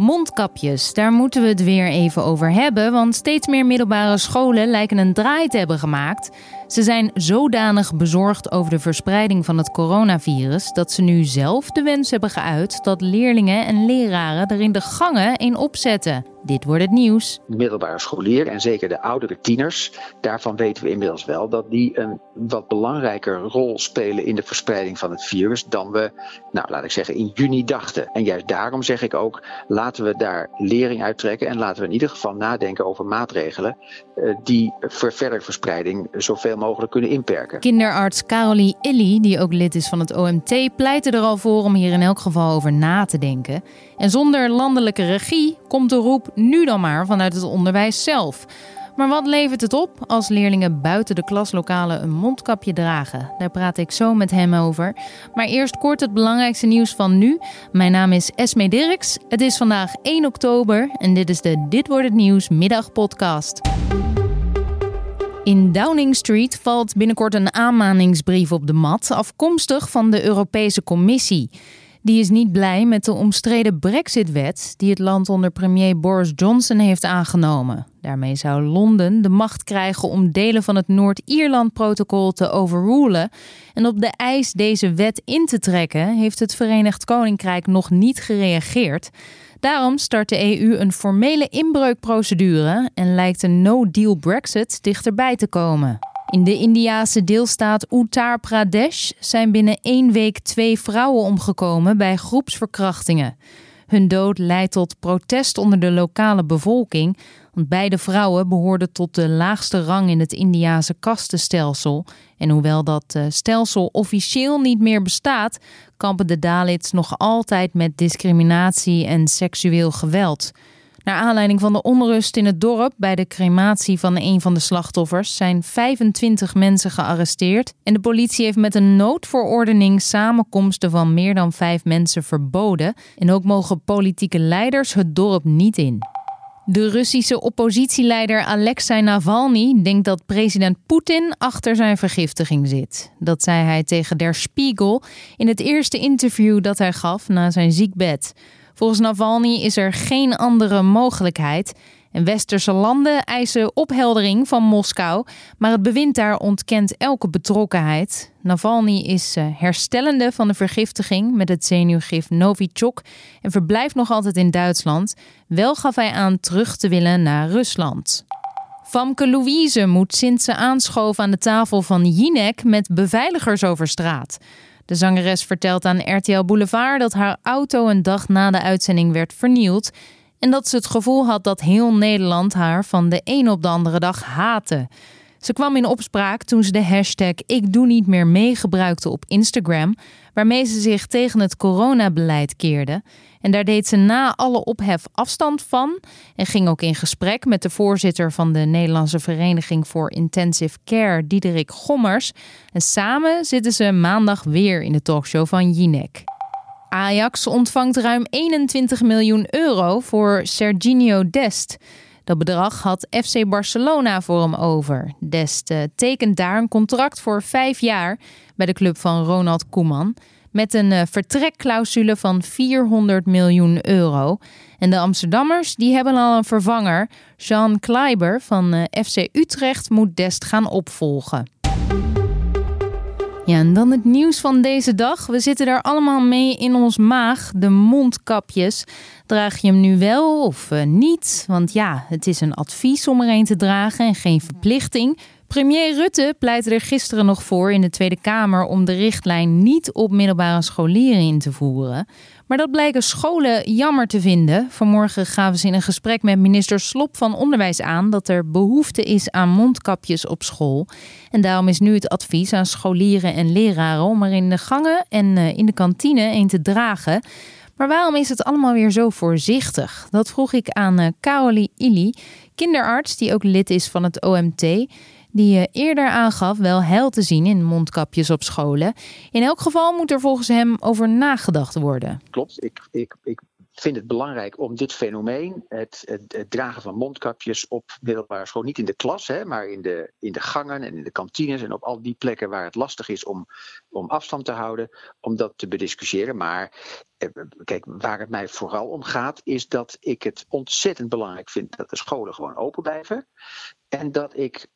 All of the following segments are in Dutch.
Mondkapjes, daar moeten we het weer even over hebben, want steeds meer middelbare scholen lijken een draai te hebben gemaakt. Ze zijn zodanig bezorgd over de verspreiding van het coronavirus dat ze nu zelf de wens hebben geuit dat leerlingen en leraren er in de gangen een opzetten. Dit wordt het nieuws. De middelbare scholieren en zeker de oudere tieners, daarvan weten we inmiddels wel dat die een wat belangrijker rol spelen in de verspreiding van het virus dan we, nou laat ik zeggen, in juni dachten. En juist daarom zeg ik ook, laten we daar lering uit trekken en laten we in ieder geval nadenken over maatregelen uh, die voor verdere verspreiding zoveel mogelijk kunnen inperken. Kinderarts Carolie Illy, die ook lid is van het OMT, pleitte er al voor om hier in elk geval over na te denken. En zonder landelijke regie komt de roep nu dan maar vanuit het onderwijs zelf. Maar wat levert het op als leerlingen buiten de klaslokalen een mondkapje dragen? Daar praat ik zo met hem over. Maar eerst kort het belangrijkste nieuws van nu. Mijn naam is Esme Dirks. Het is vandaag 1 oktober en dit is de Dit wordt het nieuws middagpodcast. In Downing Street valt binnenkort een aanmaningsbrief op de mat, afkomstig van de Europese Commissie. Die is niet blij met de omstreden Brexit-wet die het land onder premier Boris Johnson heeft aangenomen. Daarmee zou Londen de macht krijgen om delen van het Noord-Ierland-protocol te overrulen. En op de eis deze wet in te trekken heeft het Verenigd Koninkrijk nog niet gereageerd. Daarom start de EU een formele inbreukprocedure en lijkt een no-deal Brexit dichterbij te komen. In de Indiase deelstaat Uttar Pradesh zijn binnen één week twee vrouwen omgekomen bij groepsverkrachtingen. Hun dood leidt tot protest onder de lokale bevolking, want beide vrouwen behoorden tot de laagste rang in het Indiase kastenstelsel. En hoewel dat eh, stelsel officieel niet meer bestaat, kampen de Dalits nog altijd met discriminatie en seksueel geweld. Naar aanleiding van de onrust in het dorp bij de crematie van een van de slachtoffers zijn 25 mensen gearresteerd en de politie heeft met een noodverordening samenkomsten van meer dan vijf mensen verboden en ook mogen politieke leiders het dorp niet in. De Russische oppositieleider Alexei Navalny denkt dat president Poetin achter zijn vergiftiging zit. Dat zei hij tegen Der Spiegel in het eerste interview dat hij gaf na zijn ziekbed. Volgens Navalny is er geen andere mogelijkheid. En westerse landen eisen opheldering van Moskou, maar het bewind daar ontkent elke betrokkenheid. Navalny is eh, herstellende van de vergiftiging met het zenuwgif Novichok en verblijft nog altijd in Duitsland. Wel gaf hij aan terug te willen naar Rusland. Famke Louise moet sinds ze aanschoof aan de tafel van Jinek met beveiligers over straat. De zangeres vertelt aan RTL Boulevard dat haar auto een dag na de uitzending werd vernield en dat ze het gevoel had dat heel Nederland haar van de een op de andere dag haatte. Ze kwam in opspraak toen ze de hashtag Ik doe niet meer mee gebruikte op Instagram, waarmee ze zich tegen het coronabeleid keerde. En daar deed ze na alle ophef afstand van en ging ook in gesprek met de voorzitter van de Nederlandse Vereniging voor Intensive Care, Diederik Gommers. En samen zitten ze maandag weer in de talkshow van Jinek. Ajax ontvangt ruim 21 miljoen euro voor Serginho Dest. Dat bedrag had FC Barcelona voor hem over. Dest tekent daar een contract voor vijf jaar bij de club van Ronald Koeman. Met een uh, vertrekclausule van 400 miljoen euro. En de Amsterdammers die hebben al een vervanger. Jean Kleiber van uh, FC Utrecht moet Dest gaan opvolgen. Ja, en dan het nieuws van deze dag. We zitten daar allemaal mee in ons maag, de mondkapjes. Draag je hem nu wel of uh, niet? Want ja, het is een advies om er een te dragen en geen verplichting. Premier Rutte pleitte er gisteren nog voor in de Tweede Kamer om de richtlijn niet op middelbare scholieren in te voeren. Maar dat blijken scholen jammer te vinden. Vanmorgen gaven ze in een gesprek met minister Slop van Onderwijs aan dat er behoefte is aan mondkapjes op school. En daarom is nu het advies aan scholieren en leraren om er in de gangen en eh, in de kantine een te dragen. Maar waarom is het allemaal weer zo voorzichtig? Dat vroeg ik aan uh, Carolie Illy, kinderarts die ook lid is van het OMT die je eerder aangaf wel heil te zien in mondkapjes op scholen. In elk geval moet er volgens hem over nagedacht worden. Klopt, ik, ik, ik vind het belangrijk om dit fenomeen, het, het, dragen van mondkapjes op middelbare school, niet in de klas, hè, maar in de, in de gangen en in de kantines en op al die plekken waar het lastig is om, om afstand te houden, om dat te bediscussiëren. Maar eh, kijk, waar het mij vooral om gaat, is dat ik het ontzettend belangrijk vind dat de scholen gewoon open blijven. En dat ik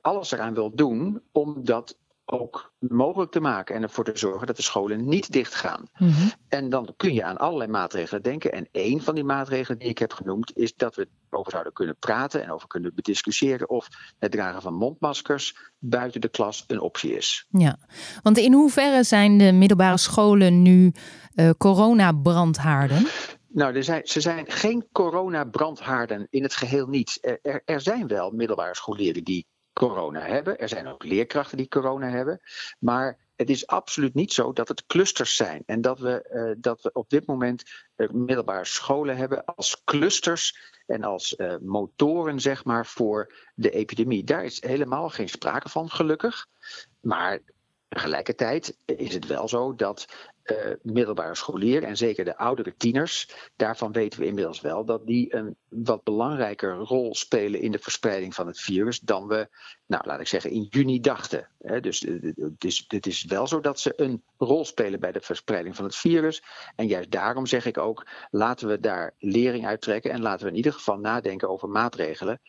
alles eraan wil doen om dat ook mogelijk te maken en ervoor te zorgen dat de scholen niet dichtgaan. Mm En dan kun je aan allerlei maatregelen denken. En één van die maatregelen die ik heb genoemd is dat we over zouden kunnen praten en over kunnen bediscussiëren of het dragen van mondmaskers buiten de klas een optie is. Ja, want in hoeverre zijn de middelbare scholen nu uh, coronabrandhaarden? Nou, er zijn, ze zijn geen coronabrandhaarden in het geheel niet. Er, er zijn wel middelbare scholieren die corona hebben. Er zijn ook leerkrachten die corona hebben. Maar het is absoluut niet zo dat het clusters zijn. En dat we, uh, dat we op dit moment uh, middelbare scholen hebben als clusters en als uh, motoren, zeg maar, voor de epidemie. Daar is helemaal geen sprake van, gelukkig. Maar tegelijkertijd is het wel zo dat middelbare scholieren en zeker de oudere tieners, daarvan weten we inmiddels wel dat die een wat belangrijker rol spelen in de verspreiding van het virus dan we, nou laat ik zeggen, in juni dachten. Dus het is, het is wel zo dat ze een rol spelen bij de verspreiding van het virus. En juist daarom zeg ik ook, laten we daar lering uit trekken en laten we in ieder geval nadenken over maatregelen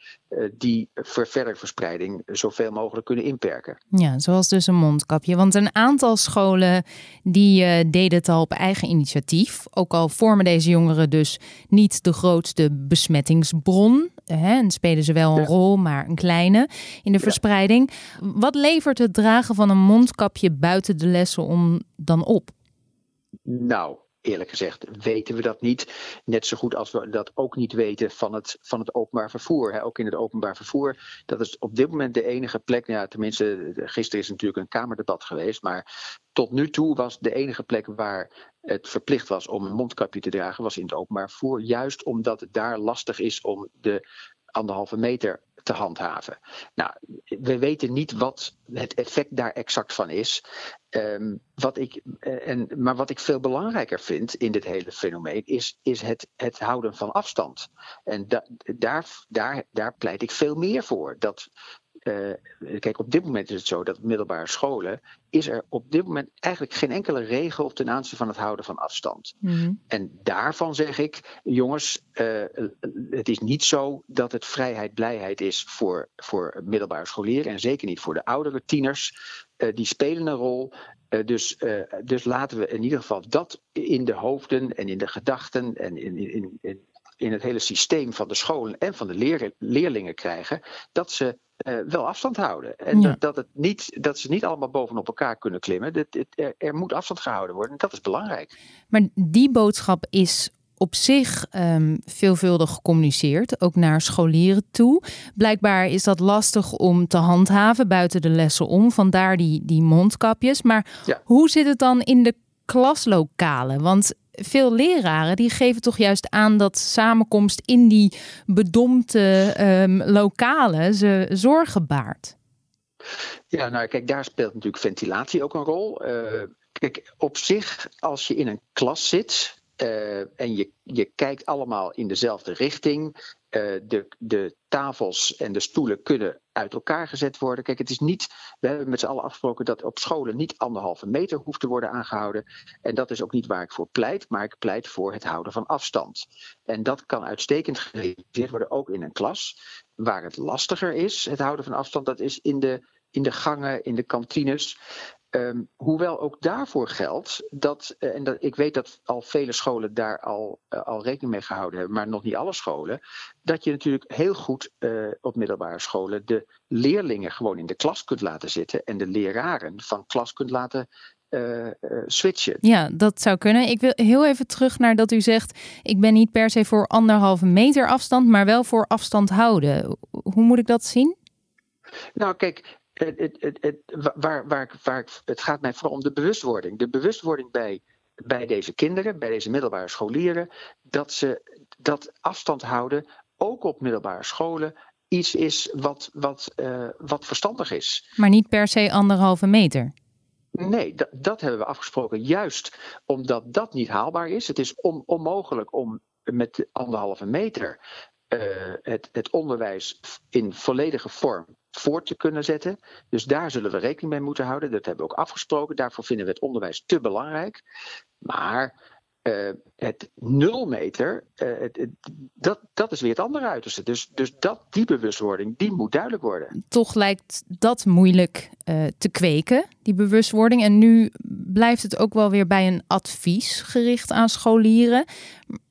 die voor verdere verspreiding zoveel mogelijk kunnen inperken. Ja, zoals dus een mondkapje. Want een aantal scholen die deden het al op eigen initiatief. Ook al vormen deze jongeren dus niet de grootste besmettingsbron. Hè, en spelen ze wel een rol, maar een kleine in de verspreiding. Wat levert het dragen van een mondkapje buiten de lessen om dan op? Nou, eerlijk gezegd weten we dat niet. Net zo goed als we dat ook niet weten van het, van het openbaar vervoer. Ook in het openbaar vervoer. Dat is op dit moment de enige plek. Nou ja, tenminste, gisteren is natuurlijk een Kamerdebat geweest. Maar tot nu toe was de enige plek waar het verplicht was om een mondkapje te dragen, was in het openbaar vervoer. Juist omdat het daar lastig is om de anderhalve meter te handhaven. Nou, we weten niet wat het effect daar exact van is. Um, wat ik, eh, en, maar wat ik veel belangrijker vind in dit hele fenomeen is, is het, het houden van afstand. En da, daar, daar, daar pleit ik veel meer voor. Dat uh, kijk, op dit moment is het zo dat middelbare scholen is er op dit moment eigenlijk geen enkele regel ten aanzien van het houden van afstand. Mm En daarvan zeg ik, jongens, uh, het is niet zo dat het vrijheid, blijheid is voor, voor middelbare scholieren en zeker niet voor de oudere tieners. Uh, die spelen een rol. dus, dus laten we in ieder geval dat in de hoofden en in de gedachten en in, in, in, in het hele systeem van de scholen en van de leer, leerlingen krijgen, dat ze uh, wel afstand houden. En dat, dat, het niet, dat ze niet allemaal bovenop elkaar kunnen klimmen. Dat, er, er, moet afstand gehouden worden. En dat is belangrijk. Maar die boodschap is op zich um, veelvuldig gecommuniceerd, ook naar scholieren toe. Blijkbaar is dat lastig om te handhaven buiten de lessen om, vandaar die, die mondkapjes. Maar ja. hoe zit het dan in de klaslokalen? Want veel leraren die geven toch juist aan dat samenkomst in die bedompte um, lokalen ze zorgen baart. Ja, nou kijk, daar speelt natuurlijk ventilatie ook een rol. Uh, kijk, op zich, als je in een klas zit, uh, en je, je kijkt allemaal in dezelfde richting. Uh, de, de tafels en de stoelen kunnen uit elkaar gezet worden. Kijk, het is niet. We hebben met z'n allen afgesproken dat op scholen niet anderhalve meter hoeft te worden aangehouden. En dat is ook niet waar ik voor pleit, maar ik pleit voor het houden van afstand. En dat kan uitstekend gerealiseerd worden, ook in een klas. Waar het lastiger is, het houden van afstand, dat is in de, in de gangen, in de kantines. Um, hoewel ook daarvoor geldt dat, uh, en dat, ik weet dat al vele scholen daar al, uh, al rekening mee gehouden hebben, maar nog niet alle scholen, dat je natuurlijk heel goed uh, op middelbare scholen de leerlingen gewoon in de klas kunt laten zitten en de leraren van klas kunt laten switchen. Ja, dat zou kunnen. Ik wil heel even terug naar dat u zegt, ik ben niet per se voor anderhalve meter afstand, maar wel voor afstand houden. Hoe moet ik dat zien? Nou, kijk, het, het, het, waar, waar, waar, het gaat mij vooral om de bewustwording. De bewustwording bij, bij deze kinderen, bij deze middelbare scholieren, dat ze dat afstand houden, ook op middelbare scholen, iets is wat, wat, uh, wat verstandig is. Maar niet per se anderhalve meter. Nee, dat, dat hebben we afgesproken juist omdat dat niet haalbaar is. Het is onmogelijk om met anderhalve meter uh, het, het onderwijs in volledige vorm voort te kunnen zetten. Dus daar zullen we rekening mee moeten houden. Dat hebben we ook afgesproken. Daarvoor vinden we het onderwijs te belangrijk. Maar uh, het nulmeter, het, dat, dat is weer het andere uiterste. Dus, dus dat, die bewustwording, die moet duidelijk worden. Toch lijkt dat moeilijk uh, te kweken, die bewustwording. En nu blijft het ook wel weer bij een advies gericht aan scholieren.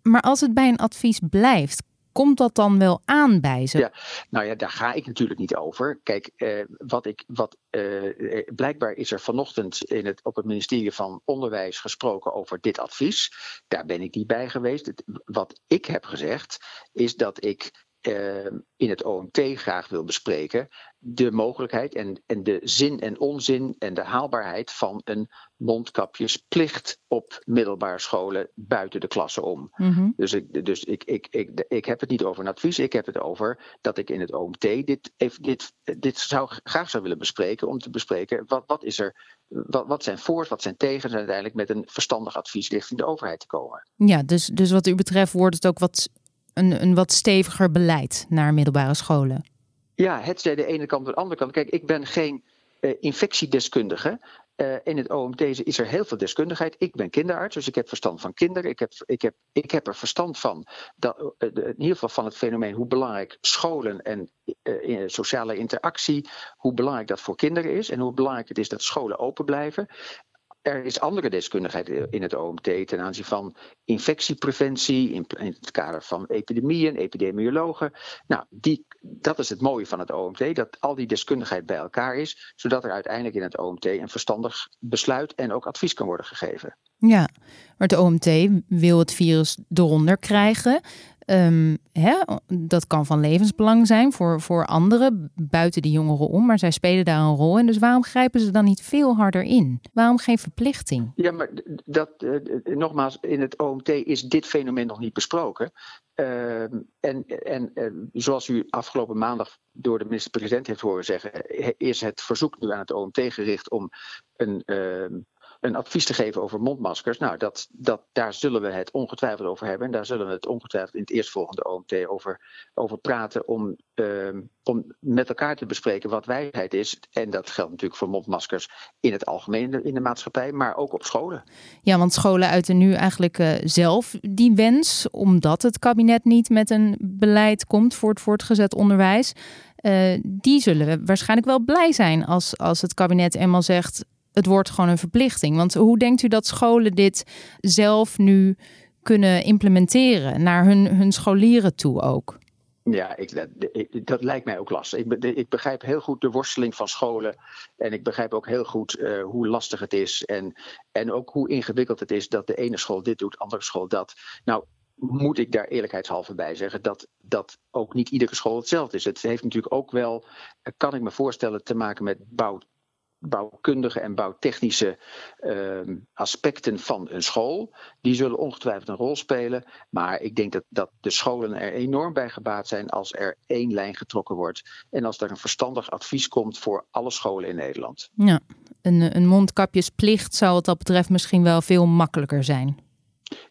Maar als het bij een advies blijft, Komt dat dan wel aan bij ze? Ja, nou ja, daar ga ik natuurlijk niet over. Kijk, eh, wat ik, wat, eh, eh, blijkbaar is er vanochtend in het, op het ministerie van Onderwijs gesproken over dit advies. Daar ben ik niet bij geweest. Het, wat ik heb gezegd is dat ik uh, in het OMT graag wil bespreken. De mogelijkheid en, en de zin en onzin en de haalbaarheid van een mondkapjesplicht op middelbare scholen buiten de klasse om. Mm-hmm. Dus, ik, dus ik, ik, ik, ik heb het niet over een advies, ik heb het over dat ik in het OMT dit, dit, dit zou, graag zou willen bespreken. Om te bespreken wat, wat is er. Wat, wat zijn voor's, wat zijn tegens en uiteindelijk met een verstandig advies richting de overheid te komen. Ja, dus, dus wat u betreft wordt het ook wat een, een wat steviger beleid naar middelbare scholen. Ja, het zij de ene kant of de andere kant. Kijk, ik ben geen uh, infectiedeskundige. Uh, in het OMT is er heel veel deskundigheid. Ik ben kinderarts, dus ik heb verstand van kinderen. Ik heb, ik heb, ik heb er verstand van, dat, uh, in ieder geval van het fenomeen hoe belangrijk scholen en sociale interactie, hoe belangrijk dat voor kinderen is en hoe belangrijk het is dat scholen open blijven er is andere deskundigheid in het OMT ten aanzien van infectiepreventie, in, het kader van epidemieën, epidemiologen. Nou, die, dat is het mooie van het OMT, dat al die deskundigheid bij elkaar is, zodat er uiteindelijk in het OMT een verstandig besluit en ook advies kan worden gegeven. Ja, maar het OMT wil het virus eronder krijgen. Um, hè, dat kan van levensbelang zijn voor, voor anderen buiten die jongeren om, maar zij spelen daar een rol. En dus waarom grijpen ze dan niet veel harder in? Waarom geen verplichting? Ja, maar dat, uh, nogmaals, in het OMT is dit fenomeen nog niet besproken. Uh, en en uh, zoals u afgelopen maandag door de minister-president heeft horen zeggen, is het verzoek nu aan het OMT gericht om een ehm, een advies te geven over mondmaskers. Nou, dat, dat, daar zullen we het ongetwijfeld over hebben. En daar zullen we het ongetwijfeld in het eerstvolgende OMT over, over praten. Om, uh, om met elkaar te bespreken wat wijsheid is. En dat geldt natuurlijk voor mondmaskers in het algemeen in de maatschappij, maar ook op scholen. Ja, want scholen uiten nu eigenlijk uh, zelf die wens, omdat het kabinet niet met een beleid komt voor het voortgezet onderwijs. Uh, die zullen waarschijnlijk wel blij zijn als, als het kabinet eenmaal zegt: het wordt gewoon een verplichting. Want hoe denkt u dat scholen dit zelf nu kunnen implementeren naar hun, hun scholieren toe ook? Ja, ik, dat, lijkt mij ook lastig. Ik, ik, begrijp heel goed de worsteling van scholen. En ik begrijp ook heel goed uh, hoe lastig het is. En, en ook hoe ingewikkeld het is dat de ene school dit doet, de andere school dat. Nou, moet ik daar eerlijkheidshalve bij zeggen dat, dat ook niet iedere school hetzelfde is. Het heeft natuurlijk ook wel, kan ik me voorstellen, te maken met bouw bouwkundige en bouwtechnische uh, aspecten van een school. Die zullen ongetwijfeld een rol spelen. Maar ik denk dat, dat de scholen er enorm bij gebaat zijn als er één lijn getrokken wordt. En als er een verstandig advies komt voor alle scholen in Nederland. Ja, een, een mondkapjesplicht zou wat dat betreft misschien wel veel makkelijker zijn.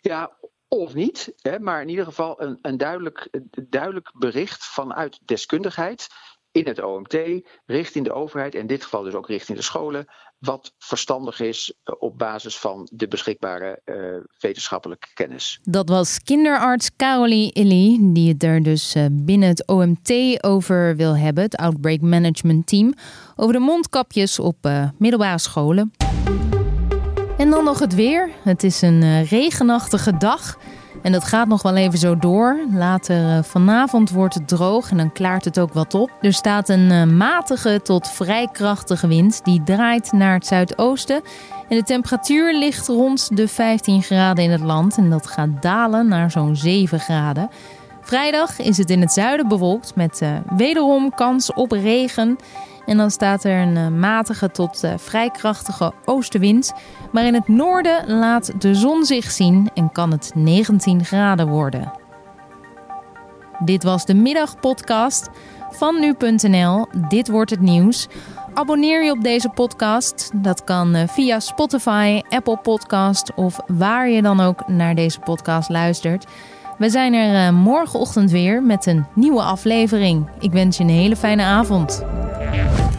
Ja, of niet, hè, maar in ieder geval een, een duidelijk, duidelijk bericht vanuit deskundigheid in het OMT, richting de overheid, en in dit geval dus ook richting de scholen, wat verstandig is eh, op basis van de beschikbare uh, wetenschappelijke kennis. Dat was kinderarts Carolie Illy, die het er dus uh, binnen het OMT over wil hebben, het Outbreak Management Team, over de mondkapjes op middelbare scholen. En dan nog het weer. Het is een regenachtige dag. En dat gaat nog wel even zo door. Later uh, vanavond wordt het droog en dan klaart het ook wat op. Er staat een uh, matige tot vrij krachtige wind. Die draait naar het zuidoosten. En de temperatuur ligt rond de 15 graden in het land. En dat gaat dalen naar zo'n 7 graden. Vrijdag is het in het zuiden bewolkt met uh, wederom kans op regen. En dan staat er een eh, matige tot uh, vrij krachtige oostenwind. Maar in het noorden laat de zon zich zien en kan het 19 graden worden. Dit was de middagpodcast van nu.nl. Dit wordt het nieuws. Abonneer je op deze podcast. Dat kan eh, via Spotify, Apple Podcast of waar je dan ook naar deze podcast luistert. We zijn er eh, morgenochtend weer met een nieuwe aflevering. Ik wens je een hele fijne avond. Bye.